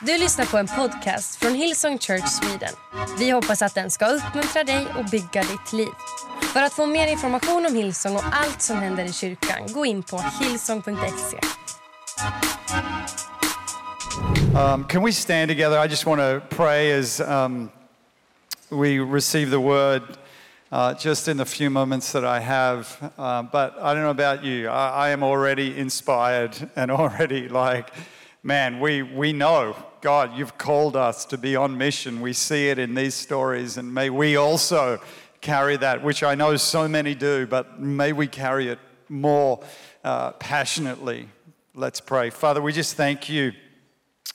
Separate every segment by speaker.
Speaker 1: Du lyssnar på en podcast från Hillsong Church Sweden. Vi hoppas att den ska uppmuntra dig och bygga ditt liv. För att få mer information om Hillsong och allt som händer i kyrkan, gå in på hillsong.se.
Speaker 2: Um, can we stand together? I just want to pray as um, we receive the word uh, just in the few moments that I have. Uh, but I don't know about you, I, I am already inspired and already like, man, we, we know, God, you've called us to be on mission. We see it in these stories, and may we also carry that, which I know so many do, but may we carry it more uh, passionately. Let's pray. Father, we just thank you,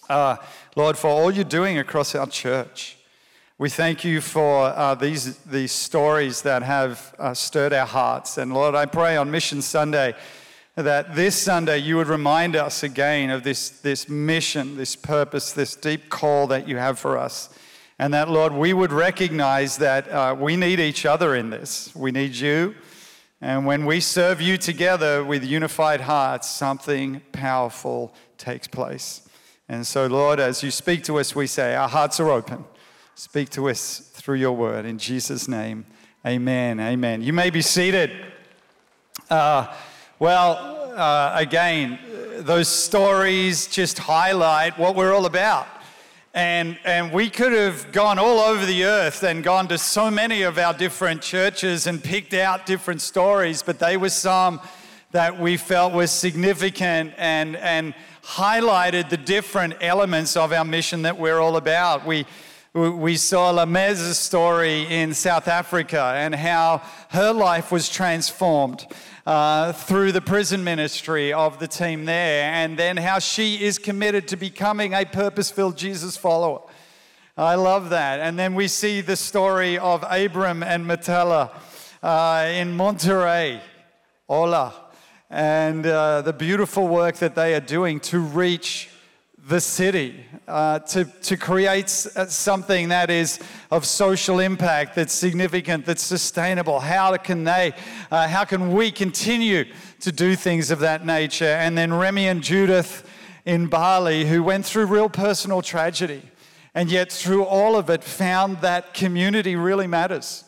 Speaker 2: uh, Lord, for all you're doing across our church. We thank you for uh, these, these stories that have uh, stirred our hearts. And Lord, I pray on Mission Sunday that this Sunday you would remind us again of this, this mission, this purpose, this deep call that you have for us. And that, Lord, we would recognize that uh, we need each other in this. We need you. And when we serve you together with unified hearts, something powerful takes place. And so, Lord, as you speak to us, we say, Our hearts are open. Speak to us through your word. In Jesus' name, amen. Amen. You may be seated. Uh, well, uh, again, those stories just highlight what we're all about. And, and we could have gone all over the earth and gone to so many of our different churches and picked out different stories, but they were some that we felt were significant and, and highlighted the different elements of our mission that we're all about. We, we saw Lameza's story in South Africa and how her life was transformed uh, through the prison ministry of the team there, and then how she is committed to becoming a purpose filled Jesus follower. I love that. And then we see the story of Abram and Matella uh, in Monterey, Ola, and uh, the beautiful work that they are doing to reach the city, uh, to, to create uh, something that is of social impact, that's significant, that's sustainable. How can they, uh, how can we continue to do things of that nature? And then Remy and Judith in Bali, who went through real personal tragedy, and yet through all of it found that community really matters.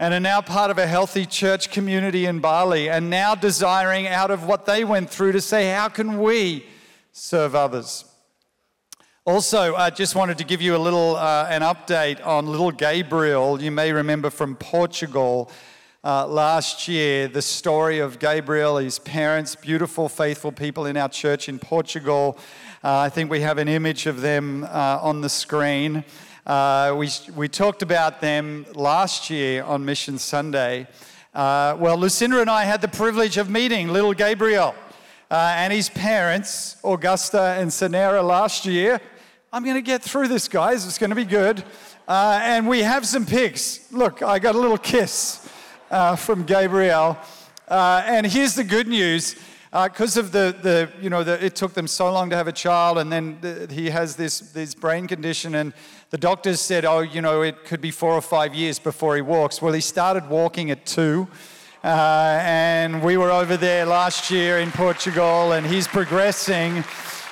Speaker 2: And are now part of a healthy church community in Bali, and now desiring out of what they went through to say, how can we serve others? Also, I just wanted to give you a little uh, an update on little Gabriel. You may remember from Portugal uh, last year the story of Gabriel, his parents, beautiful, faithful people in our church in Portugal. Uh, I think we have an image of them uh, on the screen. Uh, we, we talked about them last year on Mission Sunday. Uh, well, Lucinda and I had the privilege of meeting little Gabriel. Uh, and his parents, Augusta and Sanera, last year. I'm going to get through this, guys. It's going to be good. Uh, and we have some pics. Look, I got a little kiss uh, from Gabriel. Uh, and here's the good news. Because of the, the, you know, the, it took them so long to have a child, and then the, he has this, this brain condition, and the doctors said, oh, you know, it could be four or five years before he walks. Well, he started walking at two. Uh, and we were over there last year in Portugal, and he's progressing.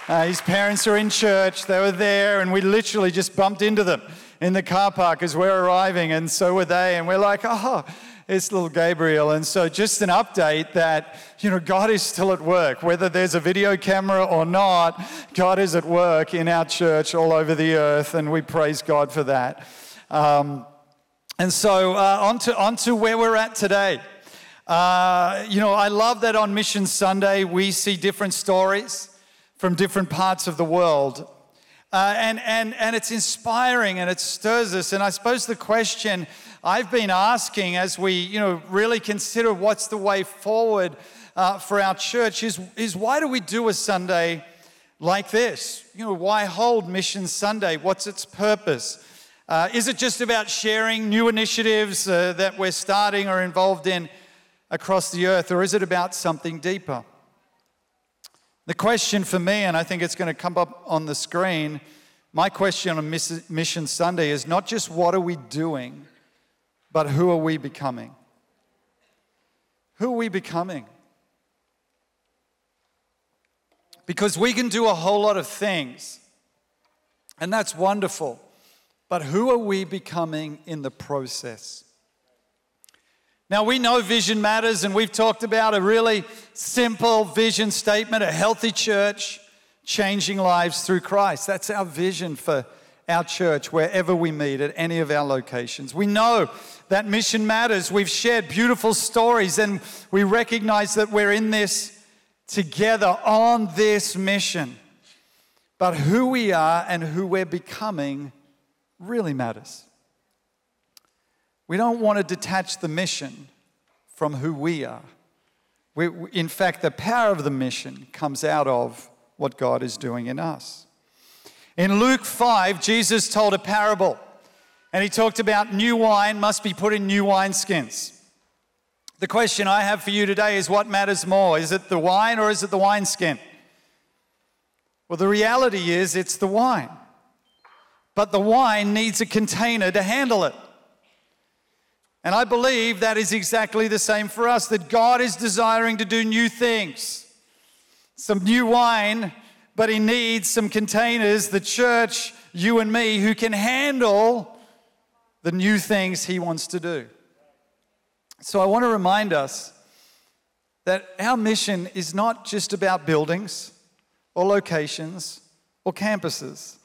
Speaker 2: Uh, his parents are in church. They were there, and we literally just bumped into them in the car park as we're arriving, and so were they. And we're like, oh, it's little Gabriel. And so, just an update that, you know, God is still at work. Whether there's a video camera or not, God is at work in our church all over the earth, and we praise God for that. Um, and so, uh, on, to, where we're at today. Uh, you know, I love that on Mission Sunday we see different stories from different parts of the world. Uh, and, and, and it's inspiring and it stirs us. And I suppose the question I've been asking as we you know, really consider what's the way forward uh, for our church is, is why do we do a Sunday like this? You know, why hold Mission Sunday? What's its purpose? Uh, is it just about sharing new initiatives uh, that we're starting or involved in across the earth, or is it about something deeper? The question for me, and I think it's going to come up on the screen, my question on Mission Sunday is not just what are we doing, but who are we becoming? Who are we becoming? Because we can do a whole lot of things, And that's wonderful. But who are we becoming in the process? Now, we know vision matters, and we've talked about a really simple vision statement a healthy church changing lives through Christ. That's our vision for our church wherever we meet at any of our locations. We know that mission matters. We've shared beautiful stories, and we recognize that we're in this together on this mission. But who we are and who we're becoming really matters. We don't want to detach the mission from who we are. We, in fact, the power of the mission comes out of what God is doing in us. In Luke 5, Jesus told a parable, and he talked about new wine must be put in new wineskins. The question I have for you today is what matters more? Is it the wine or is it the wineskin? Well, the reality is it's the wine. But the wine needs a container to handle it. And I believe that is exactly the same for us that God is desiring to do new things. Some new wine, but He needs some containers, the church, you and me, who can handle the new things He wants to do. So I want to remind us that our mission is not just about buildings or locations or campuses,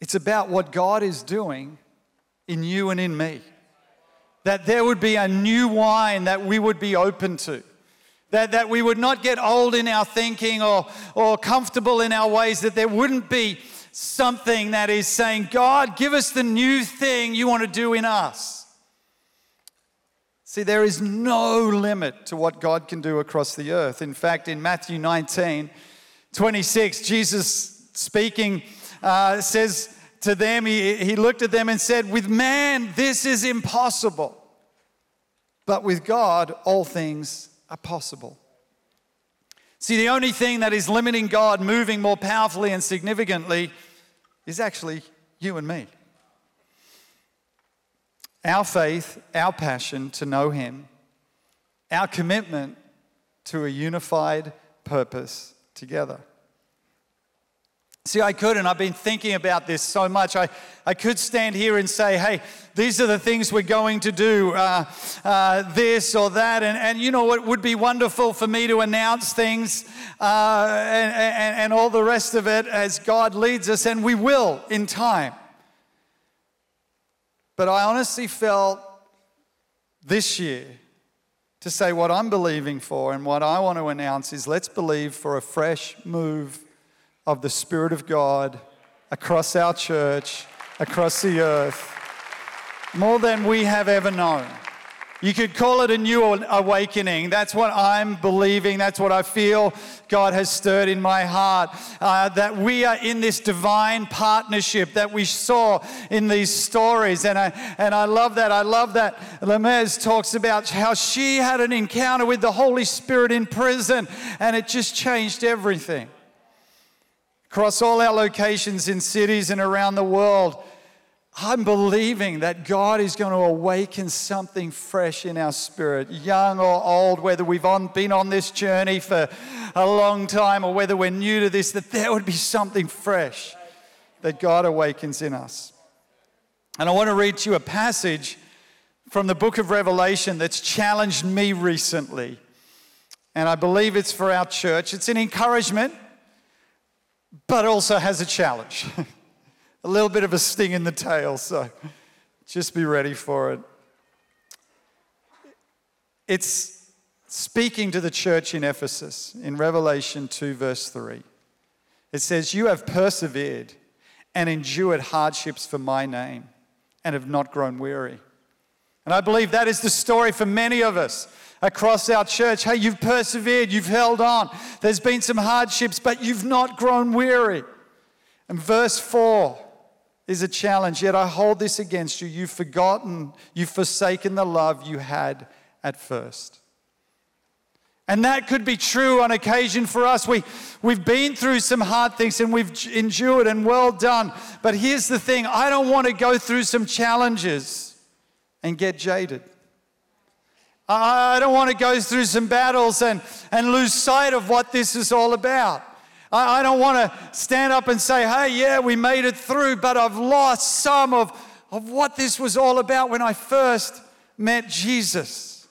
Speaker 2: it's about what God is doing in you and in me that there would be a new wine that we would be open to. That, that we would not get old in our thinking or, or comfortable in our ways, that there wouldn't be something that is saying, God, give us the new thing you want to do in us. See, there is no limit to what God can do across the earth. In fact, in Matthew 19, 26, Jesus speaking uh, says, to them, he, he looked at them and said, With man, this is impossible. But with God, all things are possible. See, the only thing that is limiting God moving more powerfully and significantly is actually you and me. Our faith, our passion to know Him, our commitment to a unified purpose together. See, I could, and I've been thinking about this so much. I, I could stand here and say, hey, these are the things we're going to do, uh, uh, this or that. And, and you know it would be wonderful for me to announce things uh, and, and, and all the rest of it as God leads us, and we will in time. But I honestly felt this year to say what I'm believing for and what I want to announce is let's believe for a fresh move of the Spirit of God across our church, across the earth, more than we have ever known. You could call it a new awakening. That's what I'm believing. That's what I feel God has stirred in my heart. Uh, that we are in this divine partnership that we saw in these stories. And I, and I love that. I love that Lemez talks about how she had an encounter with the Holy Spirit in prison and it just changed everything across all our locations in cities and around the world. I'm believing that God is going to awaken something fresh in our spirit, young or old, whether we've on, been on this journey for a long time or whether we're new to this, that there would be something fresh that God awakens in us. And I want to read to you a passage from the book of Revelation that's challenged me recently. And I believe it's for our church. It's an encouragement but also has a challenge. a little bit of a sting in the tail, so just be ready for it. It's speaking to the church in Ephesus in Revelation 2, verse 3. It says, You have persevered and endured hardships for my name and have not grown weary. And I believe that is the story for many of us across our church. Hey, you've persevered, you've held on. There's been some hardships, but you've not grown weary. And verse 4 is a challenge. Yet I hold this against you. You've forgotten, you've forsaken the love you had at first. And that could be true on occasion for us. We, we've been through some hard things and we've endured, and well done. But here's the thing I don't want to go through some challenges and get jaded. I don't want to go through some battles and, and lose sight of what this is all about. I, I don't want to stand up and say, hey, yeah, we made it through, but I've lost some of, of what this was all about when I first met Jesus.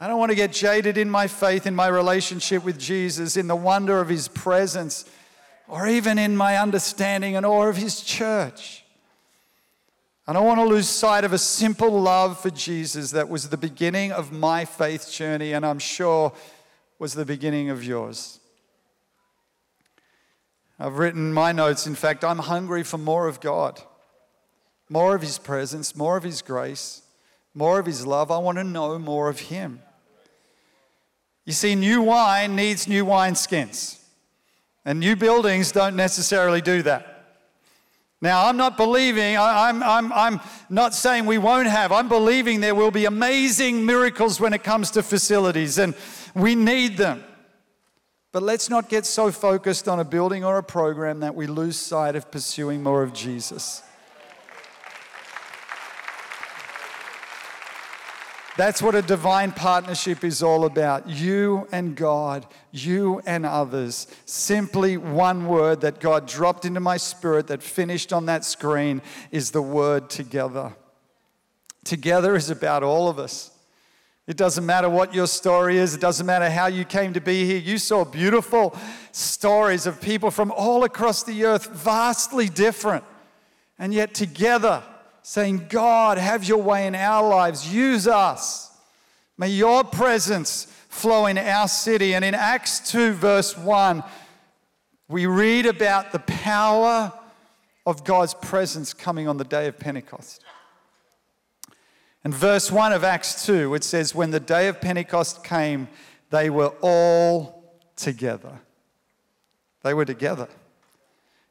Speaker 2: I don't want to get jaded in my faith, in my relationship with Jesus, in the wonder of his presence, or even in my understanding and awe of his church. I don't want to lose sight of a simple love for Jesus that was the beginning of my faith journey, and I'm sure was the beginning of yours. I've written my notes. In fact, I'm hungry for more of God, more of His presence, more of His grace, more of His love. I want to know more of Him. You see, new wine needs new wineskins, and new buildings don't necessarily do that. Now, I'm not believing, I'm, I'm, I'm not saying we won't have, I'm believing there will be amazing miracles when it comes to facilities, and we need them. But let's not get so focused on a building or a program that we lose sight of pursuing more of Jesus. That's what a divine partnership is all about. You and God, you and others. Simply one word that God dropped into my spirit that finished on that screen is the word together. Together is about all of us. It doesn't matter what your story is, it doesn't matter how you came to be here. You saw beautiful stories of people from all across the earth, vastly different, and yet together saying, God, have your way in our lives, use us. May your presence flow in our city. And in Acts 2, verse 1, we read about the power of God's presence coming on the day of Pentecost. And verse 1 of Acts 2, it says, When the day of Pentecost came, they were all together. They were together.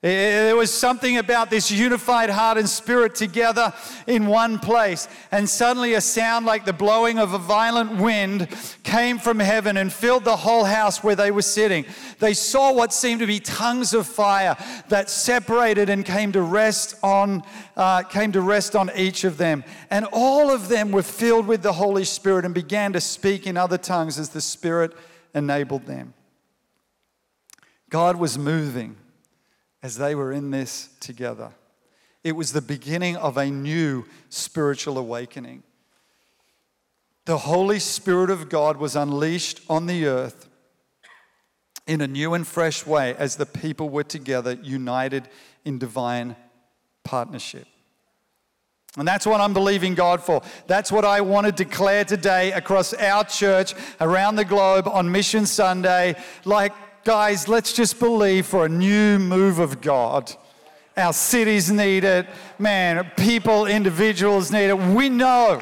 Speaker 2: There was something about this unified heart and spirit together in one place. And suddenly, a sound like the blowing of a violent wind came from heaven and filled the whole house where they were sitting. They saw what seemed to be tongues of fire that separated and came to rest on, uh, came to rest on each of them. And all of them were filled with the Holy Spirit and began to speak in other tongues as the Spirit enabled them. God was moving as they were in this together. It was the beginning of a new spiritual awakening. The Holy Spirit of God was unleashed on the earth in a new and fresh way as the people were together, united in divine partnership. And that's what I'm believing God for. That's what I want to declare today across our church, around the globe on Mission Sunday. Like, guys, let's just believe for a new move of God. Our cities need it. Man, people, individuals need it. We know.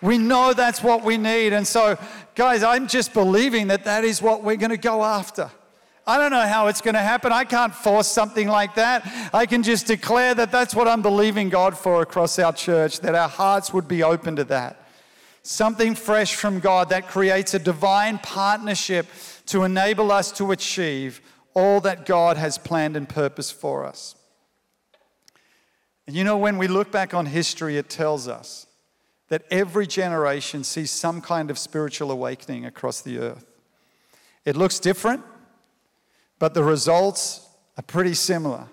Speaker 2: We know that's what we need. And so, guys, I'm just believing that that is what we're going to go after. I don't know how it's going to happen. I can't force something like that. I can just declare that that's what I'm believing God for across our church, that our hearts would be open to that. Something fresh from God that creates a divine partnership to enable us to achieve all that God has planned and purposed for us. And you know, when we look back on history, it tells us that every generation sees some kind of spiritual awakening across the earth. It looks different, but the results are pretty similar.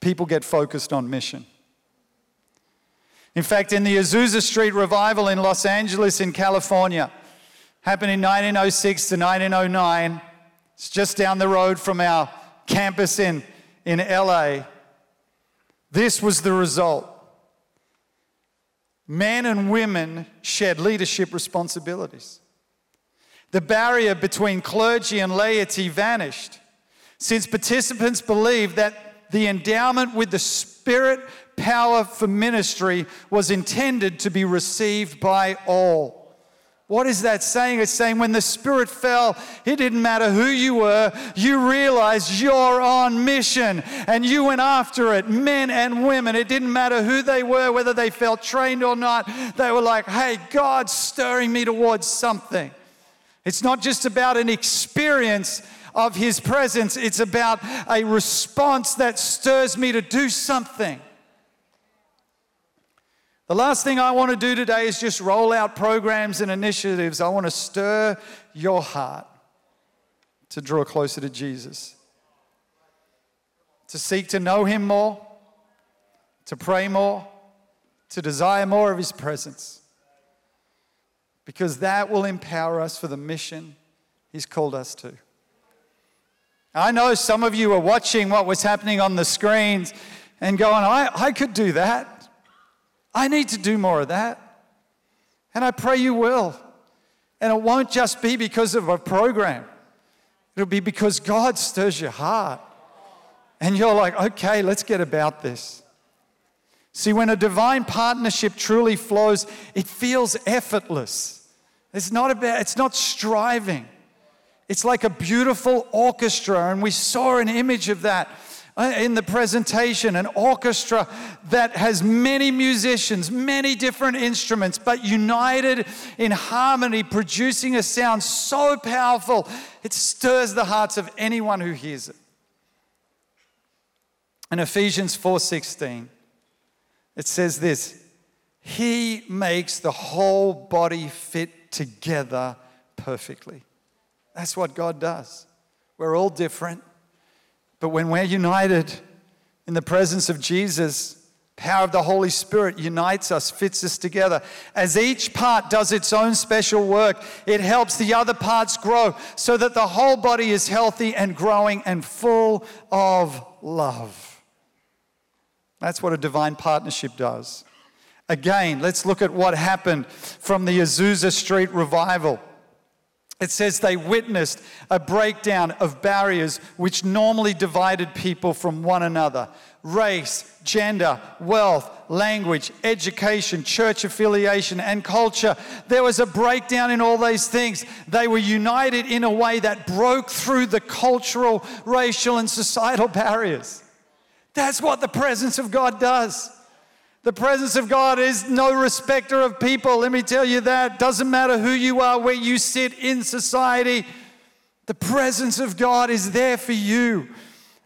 Speaker 2: People get focused on mission. In fact, in the Azusa Street revival in Los Angeles, in California, happened in 1906 to 1909. It's just down the road from our campus in, in LA. This was the result. Men and women shared leadership responsibilities. The barrier between clergy and laity vanished since participants believed that the endowment with the Spirit power for ministry was intended to be received by all. What is that saying? It's saying when the Spirit fell, it didn't matter who you were, you realized you're on mission and you went after it, men and women. It didn't matter who they were, whether they felt trained or not. They were like, hey, God's stirring me towards something. It's not just about an experience of His presence, it's about a response that stirs me to do something. The last thing I want to do today is just roll out programs and initiatives. I want to stir your heart to draw closer to Jesus. to seek to know Him more, to pray more, to desire more of His presence. Because that will empower us for the mission He's called us to. I know some of you are watching what was happening on the screens and going, I, I could do that. I need to do more of that. And I pray you will. And it won't just be because of a program, it'll be because God stirs your heart. And you're like, okay, let's get about this. See, when a divine partnership truly flows, it feels effortless. It's not about, it's not striving. It's like a beautiful orchestra, and we saw an image of that Uh, in the presentation an orchestra that has many musicians, many different instruments, but united in harmony, producing a sound so powerful it stirs the hearts of anyone who hears it. In Ephesians 4:16, it says this: He makes the whole body fit together perfectly. That's what God does. We're all different. But when we're united in the presence of Jesus, power of the Holy Spirit unites us, fits us together. As each part does its own special work, it helps the other parts grow so that the whole body is healthy and growing and full of love. That's what a divine partnership does. Again, let's look at what happened from the Azusa Street revival. It says they witnessed a breakdown of barriers which normally divided people from one another race, gender, wealth, language, education, church affiliation, and culture. There was a breakdown in all these things. They were united in a way that broke through the cultural, racial, and societal barriers. That's what the presence of God does. The presence of God is no respecter of people. Let me tell you that. Doesn't matter who you are, where you sit in society, the presence of God is there for you.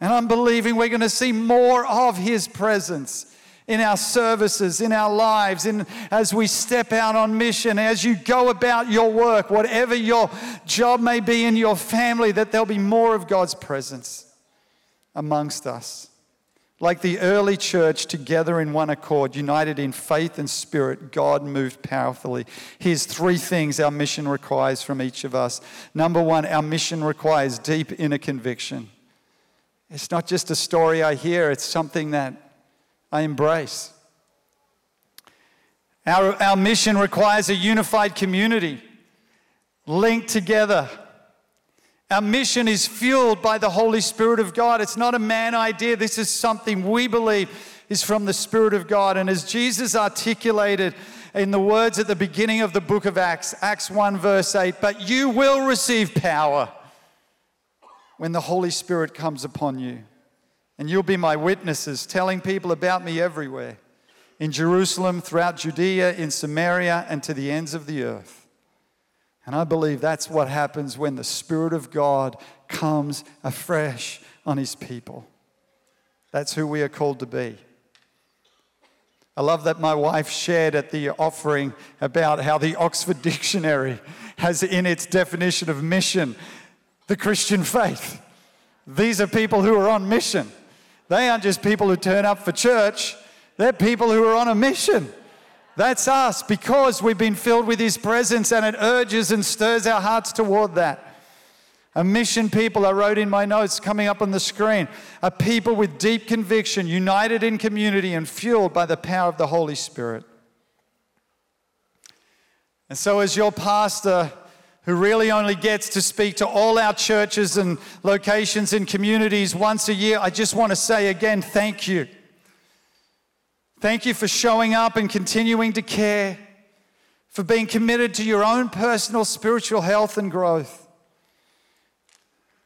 Speaker 2: And I'm believing we're going to see more of His presence in our services, in our lives, in, as we step out on mission, as you go about your work, whatever your job may be in your family, that there'll be more of God's presence amongst us. Like the early church, together in one accord, united in faith and spirit, God moved powerfully. Here's three things our mission requires from each of us. Number one, our mission requires deep inner conviction. It's not just a story I hear, it's something that I embrace. Our, our mission requires a unified community linked together our mission is fueled by the Holy Spirit of God. It's not a man idea. This is something we believe is from the Spirit of God. And as Jesus articulated in the words at the beginning of the book of Acts, Acts 1, verse 8, but you will receive power when the Holy Spirit comes upon you. And you'll be my witnesses, telling people about me everywhere in Jerusalem, throughout Judea, in Samaria, and to the ends of the earth. And I believe that's what happens when the Spirit of God comes afresh on His people. That's who we are called to be. I love that my wife shared at the offering about how the Oxford Dictionary has in its definition of mission the Christian faith. These are people who are on mission. They aren't just people who turn up for church, they're people who are on a mission. That's us because we've been filled with His presence and it urges and stirs our hearts toward that. A mission people, I wrote in my notes coming up on the screen, a people with deep conviction, united in community and fueled by the power of the Holy Spirit. And so, as your pastor, who really only gets to speak to all our churches and locations and communities once a year, I just want to say again, thank you. Thank you for showing up and continuing to care, for being committed to your own personal spiritual health and growth.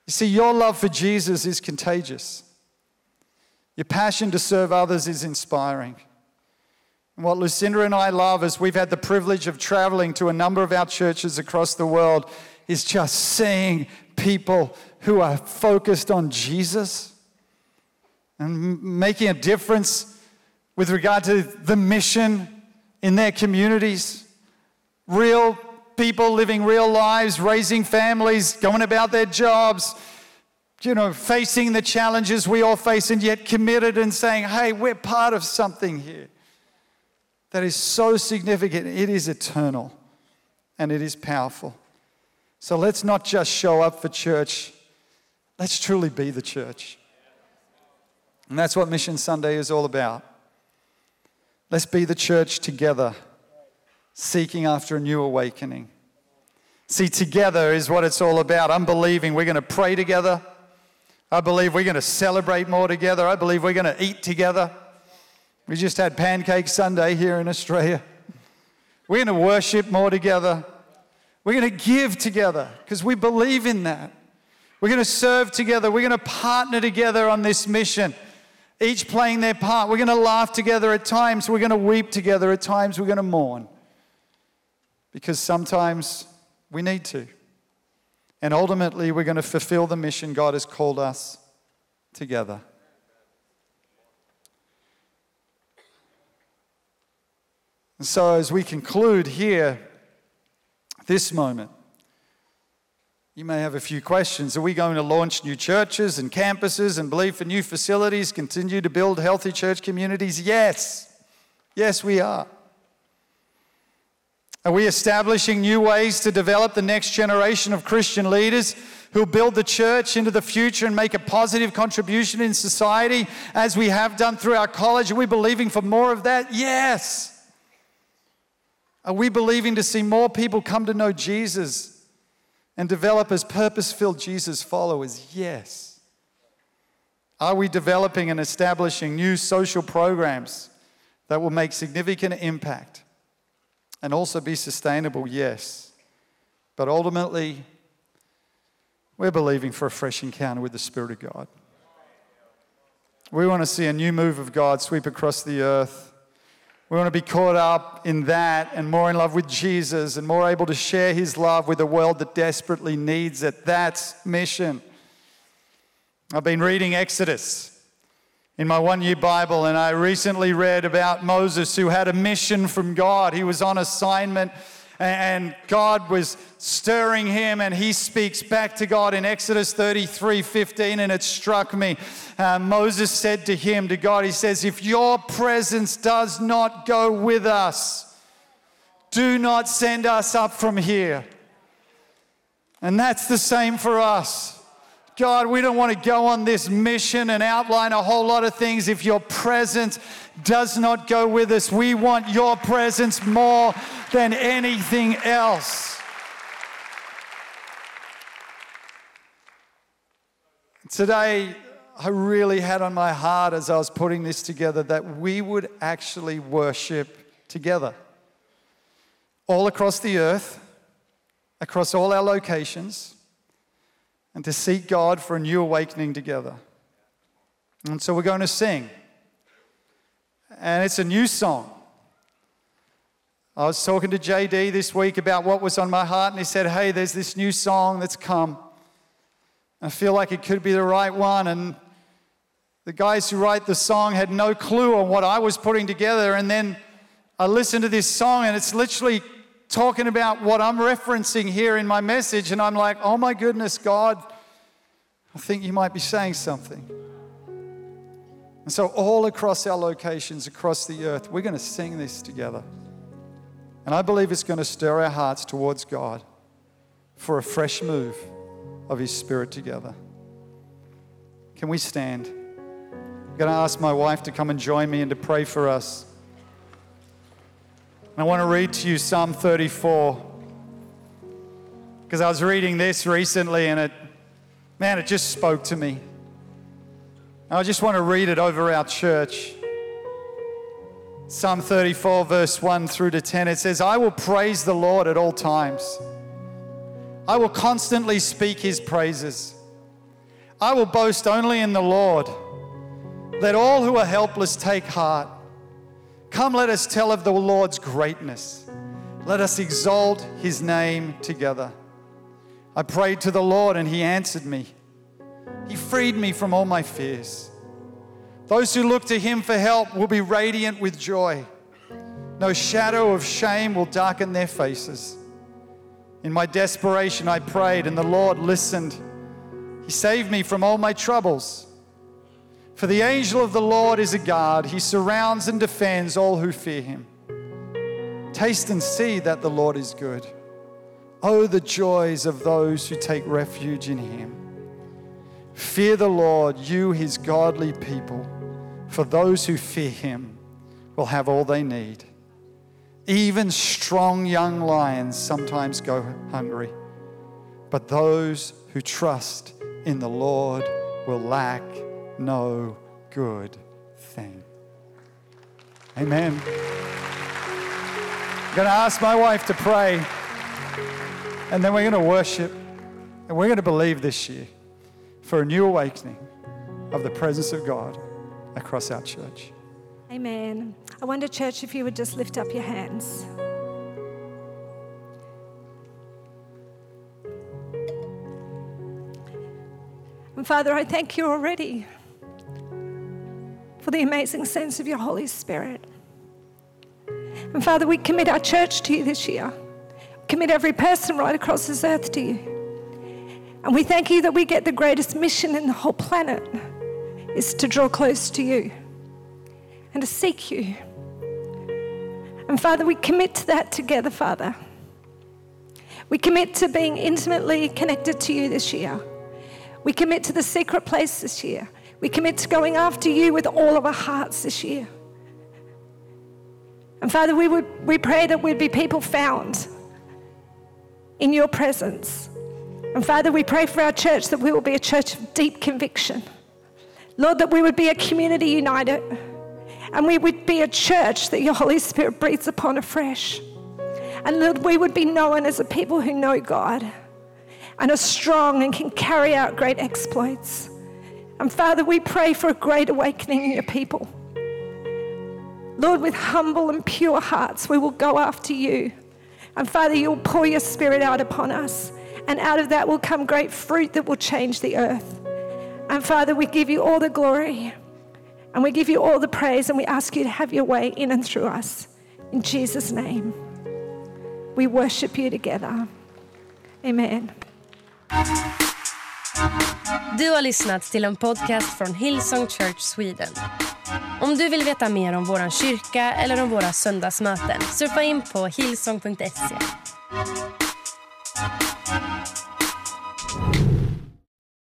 Speaker 2: You see, your love for Jesus is contagious. Your passion to serve others is inspiring. And what Lucinda and I love is we've had the privilege of traveling to a number of our churches across the world, is just seeing people who are focused on Jesus and making a difference with regard to the mission in their communities. Real people living real lives, raising families, going about their jobs, you know, facing the challenges we all face and yet committed and saying, hey, we're part of something here that is so significant. It is eternal and it is powerful. So let's not just show up for church, let's truly be the church. And that's what Mission Sunday is all about. Let's be the church together, seeking after a new awakening. See, together is what it's all about. I'm believing we're going to pray together. I believe we're going to celebrate more together. I believe we're going to eat together. We just had Pancake Sunday here in Australia. We're going to worship more together. We're going to give together because we believe in that. We're going to serve together. We're going to partner together on this mission, each playing their part. We're going to laugh together at times. We're going to weep together at times. We're going to mourn because sometimes we need to. And ultimately, we're going to fulfill the mission God has called us together. And so, as we conclude here, this moment, you may have a few questions. Are we going to launch new churches and campuses and believe for new facilities, continue to build healthy church communities? Yes. Yes, we are. Are we establishing new ways to develop the next generation of Christian leaders who'll build the church into the future and make a positive contribution in society as we have done through our college? Are we believing for more of that? Yes. Are we believing to see more people come to know Jesus and develop as purpose filled Jesus followers? Yes. Are we developing and establishing new social programs that will make significant impact and also be sustainable? Yes. But ultimately, we're believing for a fresh encounter with the Spirit of God. We want to see a new move of God sweep across the earth. We want to be caught up in that and more in love with Jesus and more able to share his love with a world that desperately needs it. That's mission. I've been reading Exodus in my one year Bible, and I recently read about Moses who had a mission from God. He was on assignment and God was stirring him, and he speaks back to God in Exodus 33 15, and it struck me. Uh, Moses said to him, to God, he says, If your presence does not go with us, do not send us up from here. And that's the same for us. God, we don't want to go on this mission and outline a whole lot of things if your presence does not go with us. We want your presence more than anything else. Today, I really had on my heart as I was putting this together that we would actually worship together. All across the earth, across all our locations and to seek God for a new awakening together. And so we're going to sing. And it's a new song. I was talking to JD this week about what was on my heart, and he said, Hey, there's this new song that's come. I feel like it could be the right one. And the guys who write the song had no clue on what I was putting together. And then I listened to this song, and it's literally talking about what I'm referencing here in my message, and I'm like, oh my goodness, God, I think you might be saying something. And so, all across our locations, across the earth, we're going to sing this together. And I believe it's going to stir our hearts towards God for a fresh move of His Spirit together. Can we stand? I'm going to ask my wife to come and join me and to pray for us. I want to read to you Psalm 34 because I was reading this recently and it, man, it just spoke to me. I just want to read it over our church. Psalm 34, verse 1 through to 10, it says, I will praise the Lord at all times. I will constantly speak his praises. I will boast only in the Lord. Let all who are helpless take heart. Come, let us tell of the Lord's greatness. Let us exalt his name together. I prayed to the Lord and he answered me. He freed me from all my fears. Those who look to him for help will be radiant with joy. No shadow of shame will darken their faces. In my desperation, I prayed, and the Lord listened. He saved me from all my troubles. For the angel of the Lord is a guard, he surrounds and defends all who fear him. Taste and see that the Lord is good. Oh, the joys of those who take refuge in him. Fear the Lord, you his godly people, for those who fear him will have all they need. Even strong young lions sometimes go hungry, but those who trust in the Lord will lack no good thing. Amen. I'm going to ask my wife to pray, and then we're going to worship, and we're going to believe this year for a new awakening of the presence of God across our church.
Speaker 3: Amen. I wonder, church, if you would just lift up your hands. And Father, I thank you already for the amazing sense of your Holy Spirit. And Father, we commit our church to you this year. Commit every person right across this earth to you. And we thank you that we get the greatest mission in the whole planet is to draw close to you and to seek you. And Father, we commit to that together, Father. We commit to being intimately connected to you this year. We commit to the secret place this year. We commit to going after you with all of our hearts this year. And Father, we, would, we pray that we'd be people found in your presence. And Father, we pray for our church that we will be a church of deep conviction. Lord, that we would be a community united and we would be a church that your Holy Spirit breathes upon afresh. And Lord, we would be known as a people who know God and are strong and can carry out great exploits. And Father, we pray for a great awakening in your people. Lord, with humble and pure hearts, we will go after you. And Father, you'll pour your spirit out upon us. And out of that will come great fruit that will change the earth. And Father, we give you all the glory and we give you all the praise and we ask you to have your way in and through us. In Jesus' name, we worship you together. Amen.
Speaker 1: Du har lyssnat till en podcast från Hillsong Church Sweden. Om du vill veta mer om vår kyrka eller om våra söndagsmöten surfa in på hillsong.se. Música